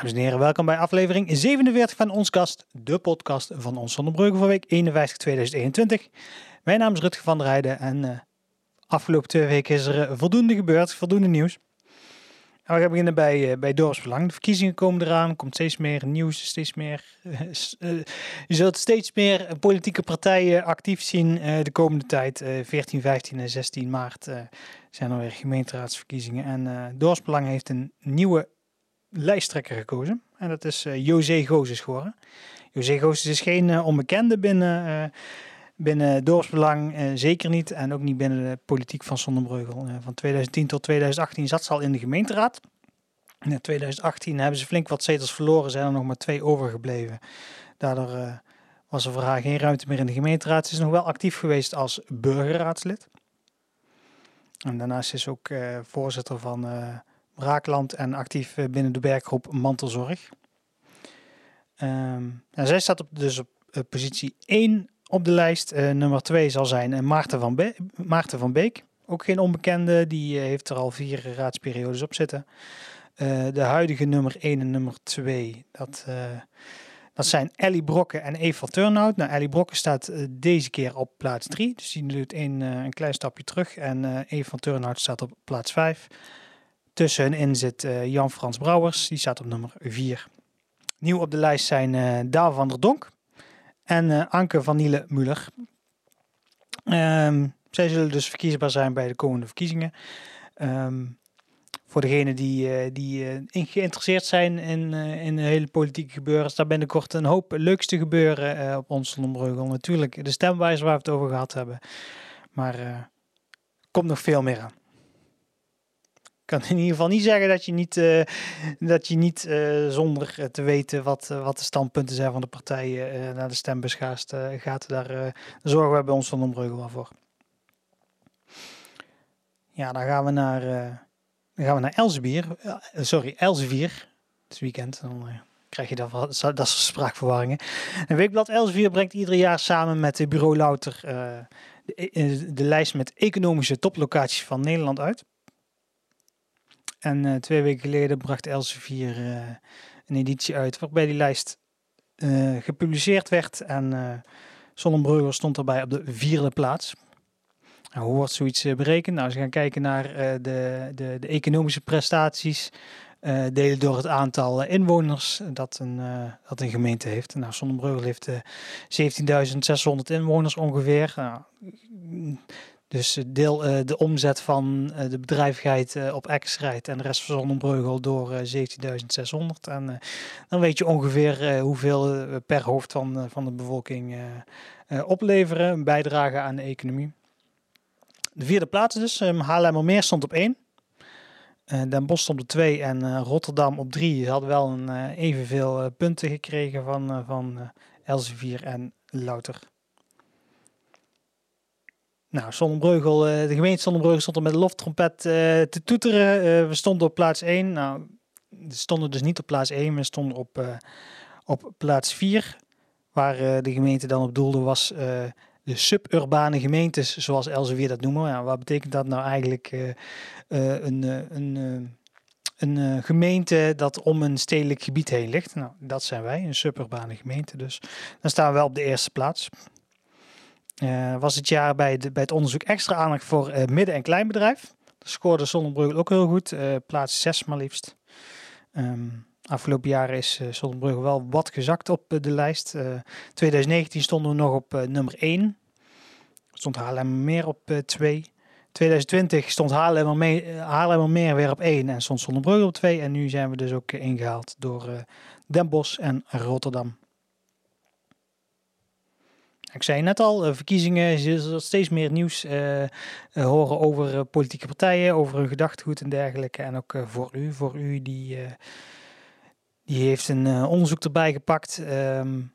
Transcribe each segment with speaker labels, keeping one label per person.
Speaker 1: Dames en heren, welkom bij aflevering 47 van Ons Kast, de podcast van Ons Zonnebrugge voor week 51 2021. Mijn naam is Rutger van der Heijden en uh, afgelopen twee weken is er uh, voldoende gebeurd, voldoende nieuws. Nou, we gaan beginnen bij, uh, bij Dorpsbelang. De verkiezingen komen eraan, komt steeds meer nieuws, steeds meer... je zult steeds meer politieke partijen actief zien de komende tijd. 14, 15 en 16 maart zijn er weer gemeenteraadsverkiezingen. En Dorpsbelang heeft een nieuwe lijsttrekker gekozen. En dat is uh, José Gozes geworden. José Gozes is geen uh, onbekende binnen, uh, binnen dorpsbelang, zeker niet. En ook niet binnen de politiek van Zonnebreugel. van 2010 tot 2018 zat ze al in de gemeenteraad. In 2018 hebben ze flink wat zetels verloren, zijn er nog maar twee overgebleven. Daardoor was er voor haar geen ruimte meer in de gemeenteraad. Ze is nog wel actief geweest als burgerraadslid. En daarnaast is ze ook voorzitter van Braakland en actief eh, binnen de werkgroep Mantelzorg. Um, zij staat op, dus op uh, positie 1 op de lijst. Uh, nummer 2 zal zijn Maarten, van Be Maarten van Beek. Ook geen onbekende, die heeft er al vier raadsperiodes op zitten. de huidige nummer 1 en nummer 2, dat, dat zijn Ellie Brokken en Eva Turnhout. Nou, Ellie Brokken staat deze keer op plaats 3, dus die doet een, een klein stapje terug. En Eva Turnhout staat op plaats 5. Tussen hen in zit uh, Jan-Frans Brouwers, die staat op nummer 4. Nieuw op de lijst zijn uh, Daal van der Donk en uh, Anke van Niele Muller. Um, zij zullen dus verkiesbaar zijn bij de komende verkiezingen. Um, voor degenen die, die geïnteresseerd zijn in, in de hele politieke gebeuren, daar binnenkort een hoop leuks te gebeuren op ons Zonnebreugel. Natuurlijk de stemwijze waar we het over gehad hebben. Maar er komt nog veel meer aan kan in ieder geval niet zeggen dat je niet, uh, dat je niet uh, zonder te weten wat, wat de standpunten zijn van de partijen naar de stembus gaat. gaat daar zorgen we bij ons van Ombreugel wel voor. Ja, dan gaan we naar, dan gaan we naar Elsevier. sorry, Elsevier. Het weekend. Dan krijg je dat, dat soort spraakverwarringen. Een weekblad Elsevier brengt ieder jaar samen met Bureau Louter de, de lijst met economische toplocaties van Nederland uit. En uh, twee weken geleden bracht Elsevier uh, een editie uit waarbij die lijst uh, gepubliceerd werd. En uh, Zonnebreugel stond erbij op de vierde plaats. Nou, hoe wordt zoiets berekend? Nou, we gaan kijken naar de, de, de, economische prestaties, delen door het aantal inwoners dat een, dat een gemeente heeft. Nou, Zonnebreugel heeft 17.600 inwoners ongeveer. Nou, dus eh, deel uh, de omzet van uh, de bedrijvigheid op X en de rest van Zonnebreugel door 17.600. En dan weet je ongeveer hoeveel per hoofd van, van de bevolking opleveren, een bijdrage aan de economie. De vierde plaats dus, um, Haarlemmermeer stond op 1. Den Bosch stond op 2 en Rotterdam op 3. Ze hadden wel een, evenveel punten gekregen van, van Elsevier en Louter. Nou, Zonnebreugel, uh, de gemeente Zonnebreugel stond er met de loftrompet uh, te toeteren. Uh, we stonden op plaats 1. Nou, we stonden dus niet op plaats 1, we stonden op, op plaats 4. Waar de gemeente dan op doelde was de suburbane gemeentes, zoals Elsevier dat noemen. Ja, wat betekent dat nou eigenlijk? een, een, een gemeente dat om een stedelijk gebied heen ligt. Nou, dat zijn wij, een suburbane gemeente. Dus dan staan we wel op de eerste plaats. Uh, was het jaar bij, bij het onderzoek extra aandacht voor uh, midden- en kleinbedrijf. Scoorde Zonnebreugel ook heel goed, uh, plaats 6 maar liefst. Um, afgelopen jaren is Zonnebreugel wel wat gezakt op de lijst. 2019 stonden we nog op nummer 1. Stond Haarlemmermeer op 2. 2020 stond Haarlemmermeer weer op 1 en stond Zonnebreugel op 2. En nu zijn we dus ook ingehaald door Den Bosch en Rotterdam. Ik zei net al, eh, verkiezingen, je steeds meer nieuws uh, horen over politieke partijen, over hun gedachtegoed en dergelijke. En ook voor u, voor u die, die heeft een onderzoek erbij gepakt um,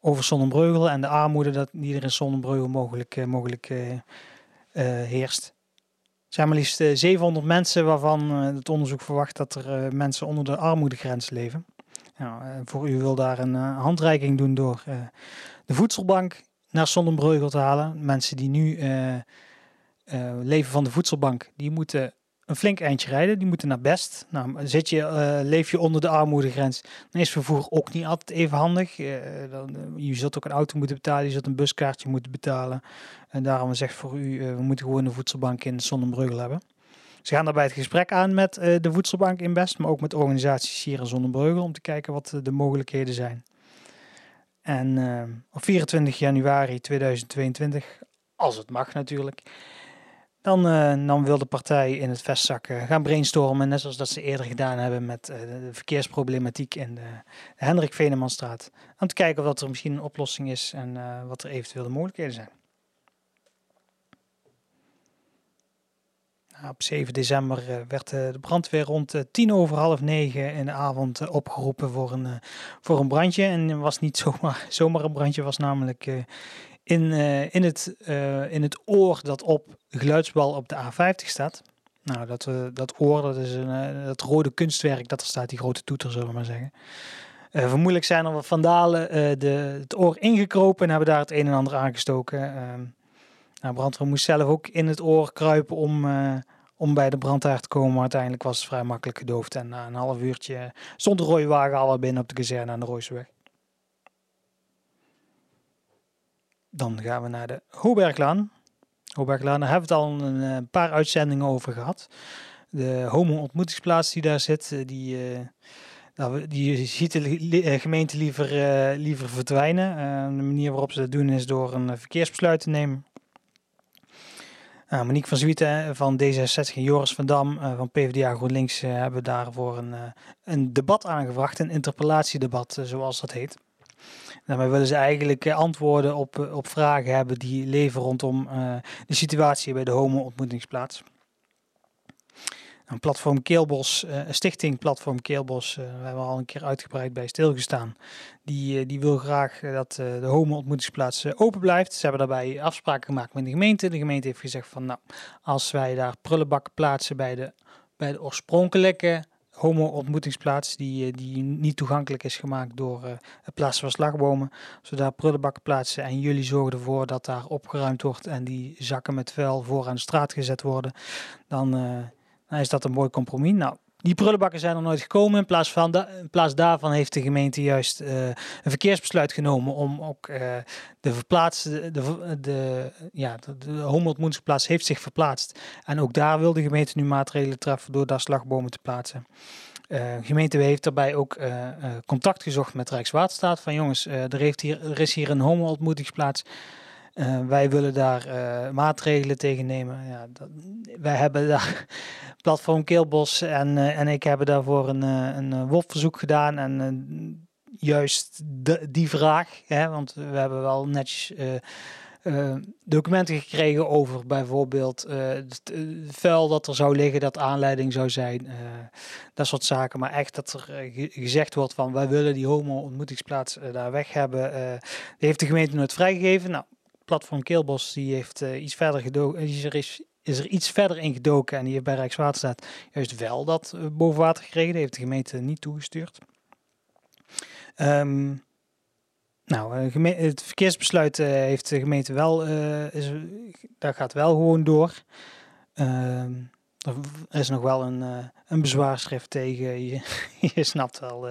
Speaker 1: over Zonnebreugel en de armoede dat, die er in Zonnebreugel mogelijk, mogelijk heerst. Er zijn maar liefst 700 mensen waarvan het onderzoek verwacht dat er mensen onder de armoedegrens leven. Nou, voor u wil daar een handreiking doen door de voedselbank naar Zonnebreugel te halen. Mensen die nu uh, uh, leven van de voedselbank, die moeten een flink eindje rijden. Die moeten naar Best. Nou, zit je, uh, leef je onder de armoedegrens, dan is vervoer ook niet altijd even handig. Dan, je zult ook een auto moeten betalen, je zult een buskaartje moeten betalen. En daarom zegt voor u, we moeten gewoon een voedselbank in Zonnebreugel hebben. Ze gaan daarbij het gesprek aan met de voedselbank in Best, maar ook met organisaties hier in Zonnebreugel om te kijken wat de mogelijkheden zijn. En op 24 januari 2022, als het mag natuurlijk, dan, dan wil de partij in het vestzak gaan brainstormen, net zoals dat ze eerder gedaan hebben met de verkeersproblematiek in de, Hendrik Venemanstraat. Om te kijken of er misschien een oplossing is en wat er eventueel de mogelijkheden zijn. Op 7 december werd de brandweer rond tien over half negen in de avond opgeroepen voor een, voor een brandje. En was niet zomaar, zomaar een brandje, was namelijk in, uh, in, het, uh, in het oor dat op geluidsbal op de A50 staat. Nou, dat, uh, dat oor, dat is een, dat rode kunstwerk dat er staat, die grote toeter, zullen we maar zeggen. vermoedelijk zijn er wat vandalen de, het oor ingekropen en hebben daar het een en ander aangestoken. Ehm, nou, brandweer moest zelf ook in het oor kruipen om, om bij de brandhaard te komen. Maar uiteindelijk was het vrij makkelijk gedoofd. En na een half uurtje stond de rode wagen al binnen op de kazerne aan de Rooiseweg. Dan gaan we naar de Hoberglaan. Hoberglaan, daar hebben we het al een, eh, paar uitzendingen over gehad. De homo-ontmoetingsplaats die daar zit, eh, die, nou, die ziet de gemeente liever, liever verdwijnen. De manier waarop ze dat doen is door een verkeersbesluit te nemen. Uh, Monique van Zwieten van D66 en Joris van Dam van PvdA GroenLinks hebben daarvoor een, een debat aangevraagd, een interpellatiedebat zoals dat heet. Daarmee willen ze eigenlijk eh, antwoorden op, eh, op vragen hebben die leven rondom de situatie bij de homo-ontmoetingsplaats. Een platform Keelbos, uh, stichting Platform Keelbos, uh, we hebben al een keer uitgebreid bij stilgestaan. Die, uh, die wil graag dat de homo-ontmoetingsplaats open blijft. Ze hebben daarbij afspraken gemaakt met de gemeente. De gemeente heeft gezegd van nou, als wij daar prullenbakken plaatsen bij de, bij de oorspronkelijke homo-ontmoetingsplaats die, eh, die niet toegankelijk is gemaakt door het plaatsen van slagbomen. Zodat prullenbakken plaatsen en jullie zorgen ervoor dat daar opgeruimd wordt en die zakken met vuil voor aan de straat gezet worden. Dan, dan is dat een mooi compromis. Nou, die prullenbakken zijn er nooit gekomen. In plaats, van in plaats daarvan heeft de gemeente juist uh, een verkeersbesluit genomen om ook uh, de verplaatste, de, de, ja, de, de heeft zich verplaatst. En ook daar wil de gemeente nu maatregelen treffen door daar slagbomen te plaatsen. Uh, de gemeente heeft daarbij ook contact gezocht met Rijkswaterstaat. Van jongens, er, er is hier een homo-ontmoetingsplaats. Uh, wij willen daar uh, maatregelen tegen nemen. Ja, dat, wij hebben daar platform Keelbos en, uh, en ik hebben daarvoor een, een WOP-verzoek gedaan. En juist de, die vraag, hè, want we hebben wel netjes documenten gekregen over bijvoorbeeld het vuil dat er zou liggen, dat aanleiding zou zijn. dat soort zaken. Maar echt dat er gezegd wordt van wij willen die homo-ontmoetingsplaats daar weg hebben. die heeft de gemeente nooit vrijgegeven. Nou, platform Keelbos die heeft uh, iets verder gedoken, is er, is, is er iets verder in gedoken en die heeft bij Rijkswaterstaat juist wel dat uh, boven water gekregen. Die heeft de gemeente niet toegestuurd. Um, nou, het verkeersbesluit heeft de gemeente wel, is, daar gaat wel gewoon door. Um, er is nog wel een, een bezwaarschrift tegen. Je, je snapt wel,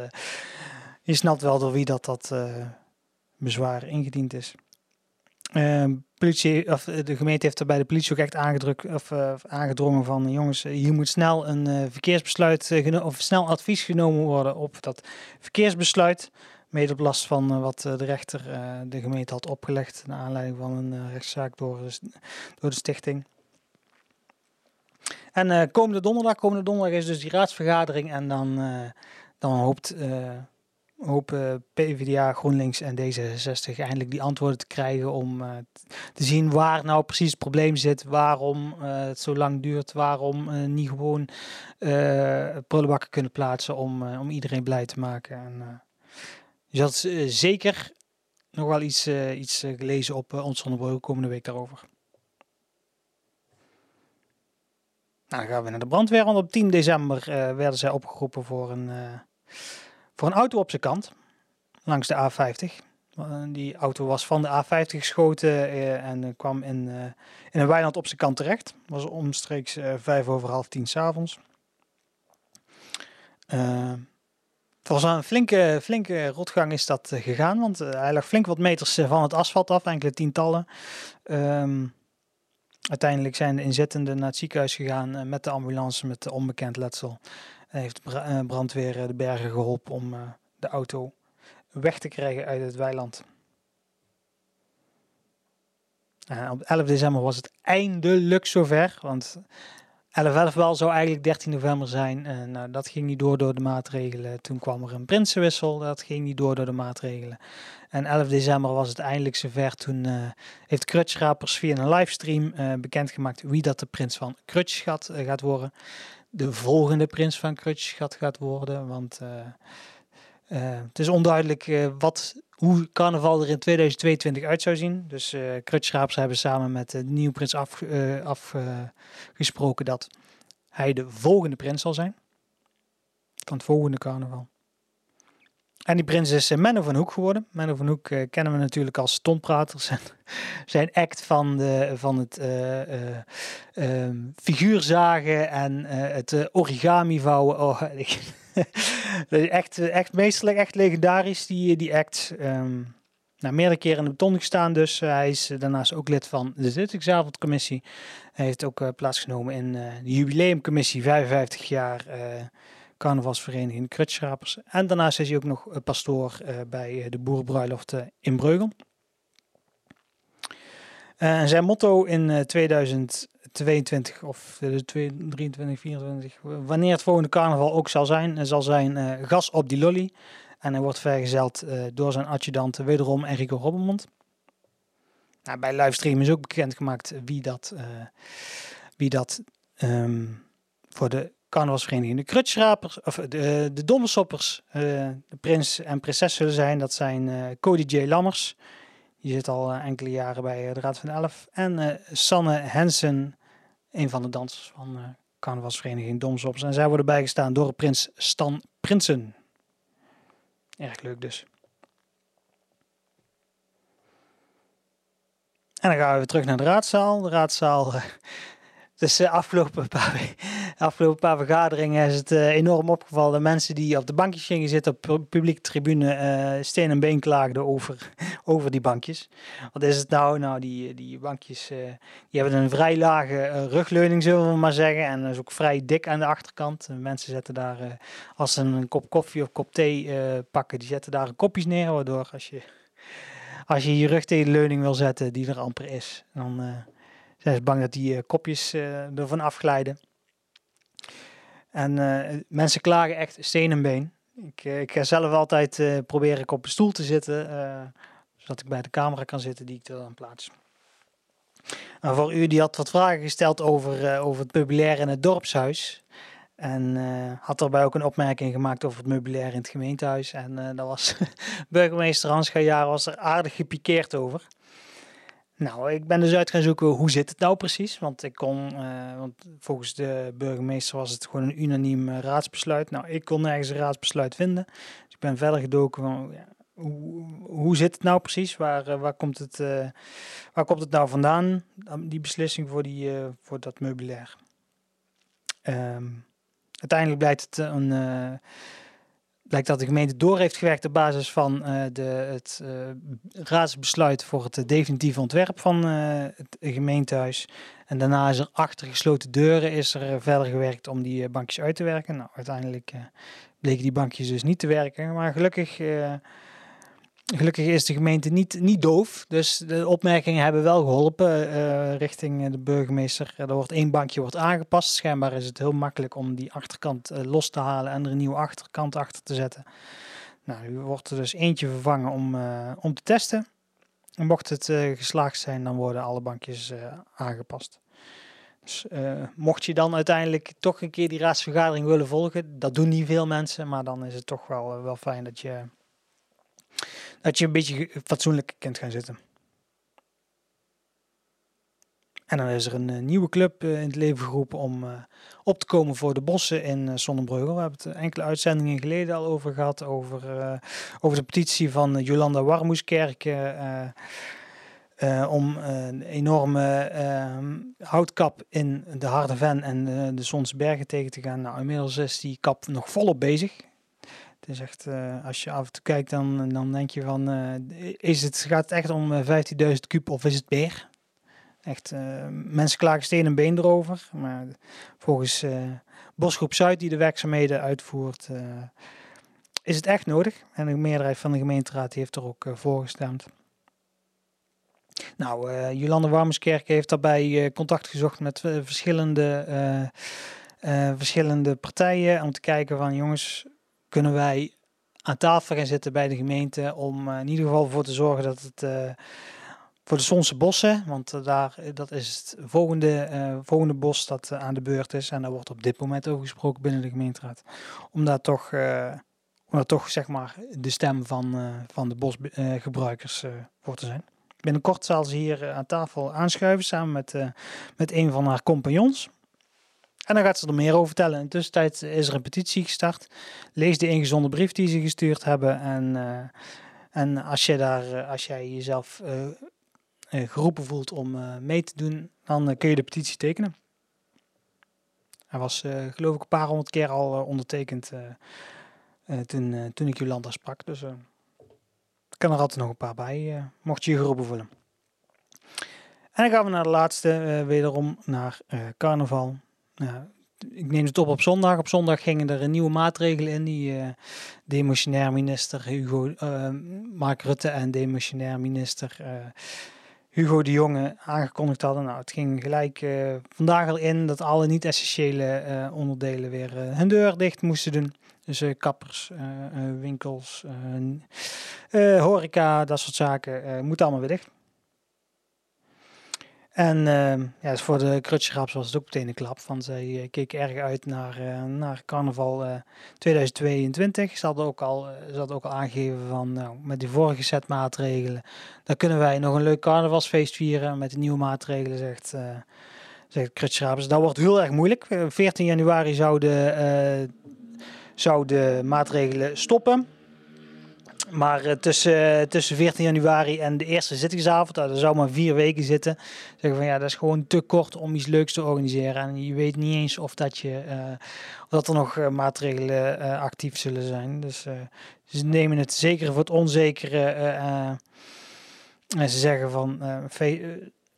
Speaker 1: je snapt wel door wie dat, dat bezwaar ingediend is. Uh, politie, of de gemeente heeft er bij de politie ook echt aangedrukt, of, uh, aangedrongen van jongens, hier moet snel een verkeersbesluit uh, of snel advies genomen worden op dat verkeersbesluit. Mede op last van wat de rechter de gemeente had opgelegd naar aanleiding van een rechtszaak door, door de stichting. En komende donderdag, komende donderdag is dus die raadsvergadering en dan, dan hoopt hopen PvdA, GroenLinks en D66 eindelijk die antwoorden te krijgen om uh, te zien waar nou precies het probleem zit, waarom uh, het zo lang duurt, waarom uh, niet gewoon prullenbakken kunnen plaatsen om, om iedereen blij te maken. En, had zeker nog wel iets, iets gelezen op ons onderbroek komende week daarover. Nou, dan gaan we naar de brandweer. Want op 10 december werden zij opgeroepen voor een voor een auto op zijn kant, langs de A50, Die auto was van de A50 geschoten en kwam in, in een weiland op zijn kant terecht. was omstreeks vijf over half tien s'avonds. Het was een flinke, flinke rotgang is dat gegaan, want hij lag flink wat meters van het asfalt af, enkele tientallen. Ehm, uiteindelijk zijn de inzittenden naar het ziekenhuis gegaan met de ambulance met onbekend letsel. En heeft de brandweer de bergen geholpen om de auto weg te krijgen uit het weiland. Op 11 december was het eindelijk zover, want 11 wel zou eigenlijk 13 november zijn. En nou, dat ging niet door door de maatregelen. Toen kwam er een prinsenwissel, dat ging niet door door de maatregelen. En 11 december was het eindelijk zover. Toen heeft Krutschrapers via een livestream bekendgemaakt wie dat de prins van uh, gaat worden. De volgende prins van Krutschgat gaat worden, want het is onduidelijk wat hoe carnaval er in 2022 uit zou zien. Dus uh, hebben samen met de nieuwe prins afgesproken dat hij de volgende prins zal zijn. Van het volgende carnaval. En die prins is Menno van Hoek geworden. Menno van Hoek uh, kennen we natuurlijk als stomprater. Zijn, act van, de, van het uh, figuurzagen en het origami vouwen. Oh, echt, echt meesterlijk, echt legendarisch, die, die act. Um, nou, meerdere keren in de beton gestaan dus. hij is daarnaast ook lid van de zittingsavondcommissie. Hij heeft ook plaatsgenomen in de jubileumcommissie 55 jaar carnavalsvereniging Krutschrapers. En daarnaast is hij ook nog pastoor bij de boerenbruiloft in Breugel. Uh, zijn motto in 2022 of 2023, 24, wanneer het volgende carnaval ook zal zijn, zal zijn gas op die lolly. En hij wordt vergezeld door zijn adjudant wederom Enrico Robbermond. Nou, bij livestream is ook bekendgemaakt wie dat, wie dat um, voor de carnavalsvereniging de krutschrapers, of de, de dommelsoppers, de prins en prinses zullen zijn. Dat zijn Cody J. Lammers, die zit al uh, enkele jaren bij uh, de Raad van Elf. En uh, Sanne Hensen, een van de dansers van uh, carnavalsvereniging Domsops. En zij worden bijgestaan door prins Stan Prinsen. Erg leuk dus. En dan gaan we weer terug naar de raadzaal. De raadzaal dus de afgelopen paar, vergaderingen is het uh, enorm opgevallen. Mensen die op de bankjes gingen zitten op de publieke tribune uh, steen en been klaagden over, over die bankjes. Wat is het nou? Nou, die, die bankjes uh, die hebben een vrij lage rugleuning, zullen we maar zeggen. En dat is ook vrij dik aan de achterkant. mensen zetten daar, als ze een kop koffie of kop thee pakken, die zetten daar kopjes neer. Waardoor als je, als je je rug tegen de leuning wil zetten, die er amper is, dan zijn ze bang dat die uh, kopjes uh, ervan afglijden. En uh, mensen klagen echt steen en been. Ik, ik ga zelf altijd proberen op een stoel te zitten, zodat ik bij de camera kan zitten die ik er dan plaats. Voor u die had wat vragen gesteld over, over het meubilair in het dorpshuis. En had daarbij ook een opmerking gemaakt over het meubilair in het gemeentehuis. En uh, daar was burgemeester Hans Gajaar was er aardig gepikeerd over. Nou, ik ben dus uit gaan zoeken hoe zit het nou precies. Want ik kon, uh, want volgens de burgemeester was het gewoon een unaniem uh, raadsbesluit. Nou, ik kon nergens een raadsbesluit vinden. Dus ik ben verder gedoken van ja, hoe, hoe zit het nou precies? Waar, uh, waar, komt het, waar komt het nou vandaan, die beslissing voor, die, voor dat meubilair? Um, uiteindelijk blijkt het een blijkt dat de gemeente door heeft gewerkt op basis van uh, de, het uh, raadsbesluit voor het definitieve ontwerp van het gemeentehuis. En daarna is er achter gesloten deuren is er verder gewerkt om die bankjes uit te werken. Nou, uiteindelijk bleken die bankjes dus niet te werken. Maar gelukkig Gelukkig is de gemeente niet, niet doof, dus de opmerkingen hebben wel geholpen uh, richting de burgemeester. Er wordt één bankje wordt aangepast. Schijnbaar is het heel makkelijk om die achterkant uh, los te halen en er een nieuwe achterkant achter te zetten. Nou, nu wordt er dus eentje vervangen om, uh, om te testen. En mocht het geslaagd zijn, dan worden alle bankjes aangepast. Dus mocht je dan uiteindelijk toch een keer die raadsvergadering willen volgen, dat doen niet veel mensen, maar dan is het toch wel, wel fijn dat je dat je een beetje fatsoenlijk kunt gaan zitten. En dan is er een nieuwe club in het leven geroepen om op te komen voor de bossen in Zonnebreugel. We hebben het enkele uitzendingen geleden al over gehad, over, over de petitie van Jolanda Warmoeskerk om een enorme houtkap in de Harde Ven en de Zonsbergen tegen te gaan. Nou, inmiddels is die kap nog volop bezig. Is echt, als je af en toe kijkt, dan, dan denk je van, is het, gaat het echt om 15.000 kub of is het meer? Echt, mensen klagen steen en been erover. Maar volgens Bosgroep Zuid, die de werkzaamheden uitvoert, is het echt nodig. En de meerderheid van de gemeenteraad heeft er ook voor gestemd. Nou, uh, Jolande Warmeskerk heeft daarbij contact gezocht met verschillende, verschillende partijen om te kijken van jongens, kunnen wij aan tafel gaan zitten bij de gemeente om in ieder geval voor te zorgen dat het voor de Zonse bossen, want daar, dat is het volgende, volgende bos dat aan de beurt is en daar wordt op dit moment over gesproken binnen de gemeenteraad, om daar toch, om daar toch zeg maar de stem van, van de bosgebruikers voor te zijn. Binnenkort zal ze hier eh, aan tafel aanschuiven samen met, met een van haar compagnons. En dan gaat ze er meer over vertellen. In de tussentijd is er een petitie gestart. Lees de ingezonde brief die ze gestuurd hebben. En, uh, en als, je daar, als jij jezelf uh, geroepen voelt om mee te doen, dan kun je de petitie tekenen. Hij was geloof ik een paar honderd keer al ondertekend toen, toen ik Jolanda sprak. Dus kan er altijd nog een paar bij, mocht je je geroepen voelen. En dan gaan we naar de laatste, wederom naar carnaval. Ik neem het op op zondag. Op zondag gingen er nieuwe maatregelen in die demissionair minister Hugo, Mark Rutte en demissionair minister Hugo de Jonge aangekondigd hadden. Nou, het ging gelijk vandaag al in dat alle niet-essentiële onderdelen weer hun deur dicht moesten doen. Dus uh, kappers, uh, winkels, horeca, dat soort zaken, moet allemaal weer dicht. En ehm, ja, dus voor de krutschraps was het ook meteen een klap. Van zij keken erg uit naar, naar carnaval 2022. Ze hadden ook al, ze hadden ook al aangegeven van nou, met die vorige set maatregelen, dan kunnen wij nog een leuk carnavalsfeest vieren. Met de nieuwe maatregelen zegt, zegt. Dat wordt heel erg moeilijk. 14 januari zouden zou de maatregelen stoppen. Maar uh, tussen, tussen 14 januari en de eerste zittingsavond, daar zou maar vier weken zitten. Zeggen van ja, dat is gewoon te kort om iets leuks te organiseren. En je weet niet eens of, dat, je, of dat er nog maatregelen actief zullen zijn. Dus ze nemen het zeker voor het onzekere. en ze zeggen van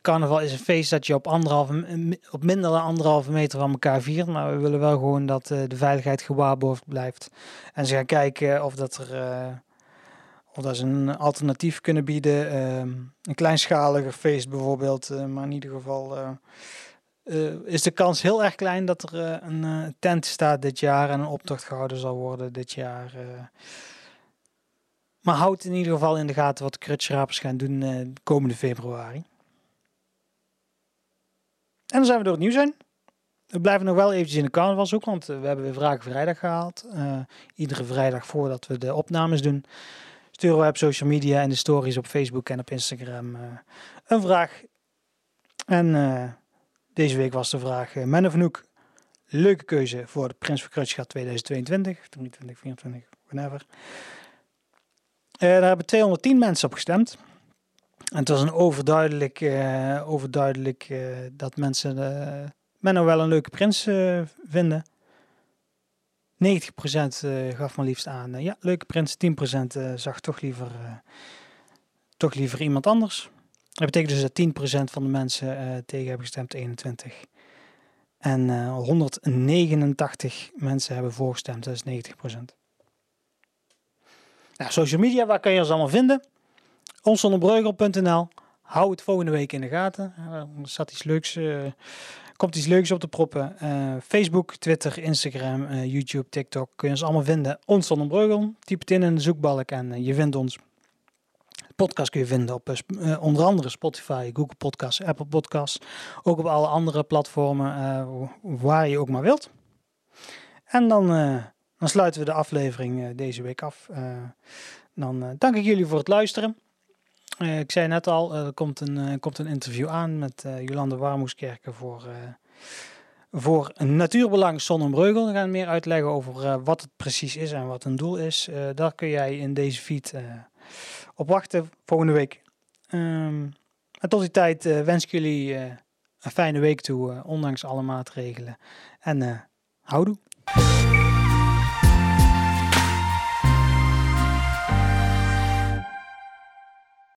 Speaker 1: carnaval is een feest dat je op, anderhalve, op minder dan anderhalve meter van elkaar viert. Maar we willen wel gewoon dat de veiligheid gewaarborgd blijft. En ze gaan kijken of dat er... of dat ze een alternatief kunnen bieden. Uh, een kleinschaliger feest bijvoorbeeld. Uh, maar in ieder geval is de kans heel erg klein dat er een tent staat dit jaar en een optocht gehouden zal worden dit jaar. maar houd in ieder geval in de gaten wat de krutschrapers gaan doen komende februari. En dan zijn we door het nieuws heen. We blijven nog wel eventjes in de carnavalshoek, want eh, we hebben weer Vragen Vrijdag gehaald. Iedere vrijdag voordat we de opnames doen, sturen we op social media en de stories op Facebook en op Instagram uh, een vraag. En deze week was de vraag, uh, Men of Noek, leuke keuze voor de Prins van Krutschgat 2022, 23, 24, whenever. daar hebben 210 mensen op gestemd. En het was een overduidelijk, overduidelijk dat mensen uh, Menno wel een leuke prins vinden. 90% gaf maar liefst aan, ja, leuke prins. 10% zag toch liever, toch liever iemand anders. Dat betekent dus dat 10% van de mensen tegen hebben gestemd, 21. En 189 mensen hebben voorgestemd, dat is 90%. Nou, social media, waar kan je ons allemaal vinden? onsonderbreugel.nl. Hou het volgende week in de gaten. er zat iets leuks, komt iets leuks op te proppen. Uh, Facebook, Twitter, Instagram, uh, YouTube, TikTok. Kun je ons allemaal vinden. Ons Breugel. Typ het in in de zoekbalk en je vindt ons. De podcast kun je vinden op onder andere Spotify, Google Podcasts, Apple Podcasts. Ook op alle andere platformen waar je ook maar wilt. En dan, dan sluiten we de aflevering deze week af. dan dank ik jullie voor het luisteren. Eh, ik zei net al, er komt een, eh, komt een interview aan met eh, Jolande Warmoeskerken voor, eh, voor natuurbelang Sonnenbreugel. We gaan meer uitleggen over eh, wat het precies is en wat een doel is. Eh, daar kun jij in deze feed eh, op wachten volgende week. Ehm, en tot die tijd eh, wens ik jullie eh, een fijne week toe, eh, ondanks alle maatregelen. En eh houdoe.